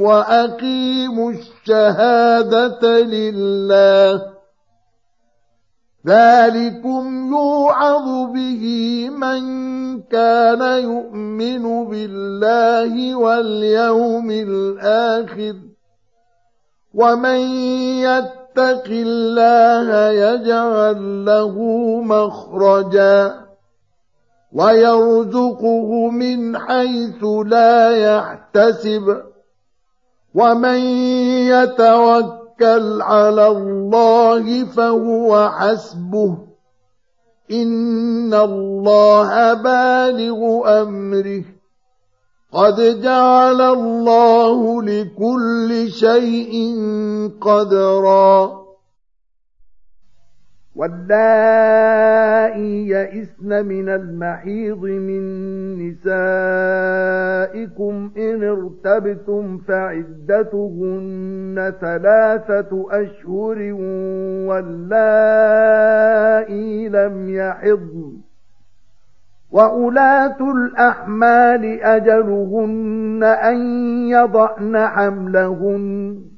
وأقيموا الشهادة لله. ذلكم يوعظ به من كان يؤمن بالله واليوم الآخر. ومن يتق الله يجعل له مخرجا. ويرزقه من حيث لا يحتسب. ومن يتوكل على الله فهو حسبه. إن الله بالغ أمره. قد جعل الله لكل شيء قدرا. واللائي يئسن من المحيض من نسائكم إن ارتبتم فعدتهن ثلاثة أشهر واللائي لم يحضن وأولاة الأحمال أجلهن أن يضعن حملهن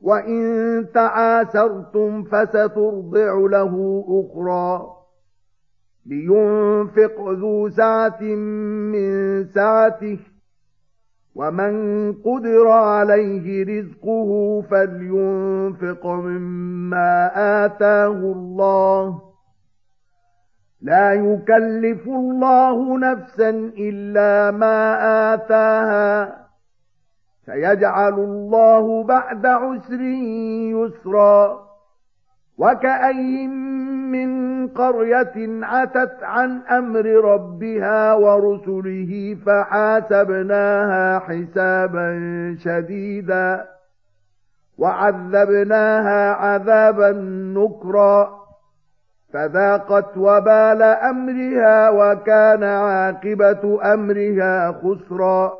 وإن تعاسرتم فسترضع له أخرى لينفق ذو سعة من سعته ومن قدر عليه رزقه فلينفق مما آتاه الله لا يكلف الله نفسا إلا ما آتاها سيجعل الله بعد عسر يسرا وكأي من قرية عتت عن أمر ربها ورسله فحاسبناها حسابا شديدا وعذبناها عذابا نكرا فذاقت وبال أمرها وكان عاقبة أمرها خسرا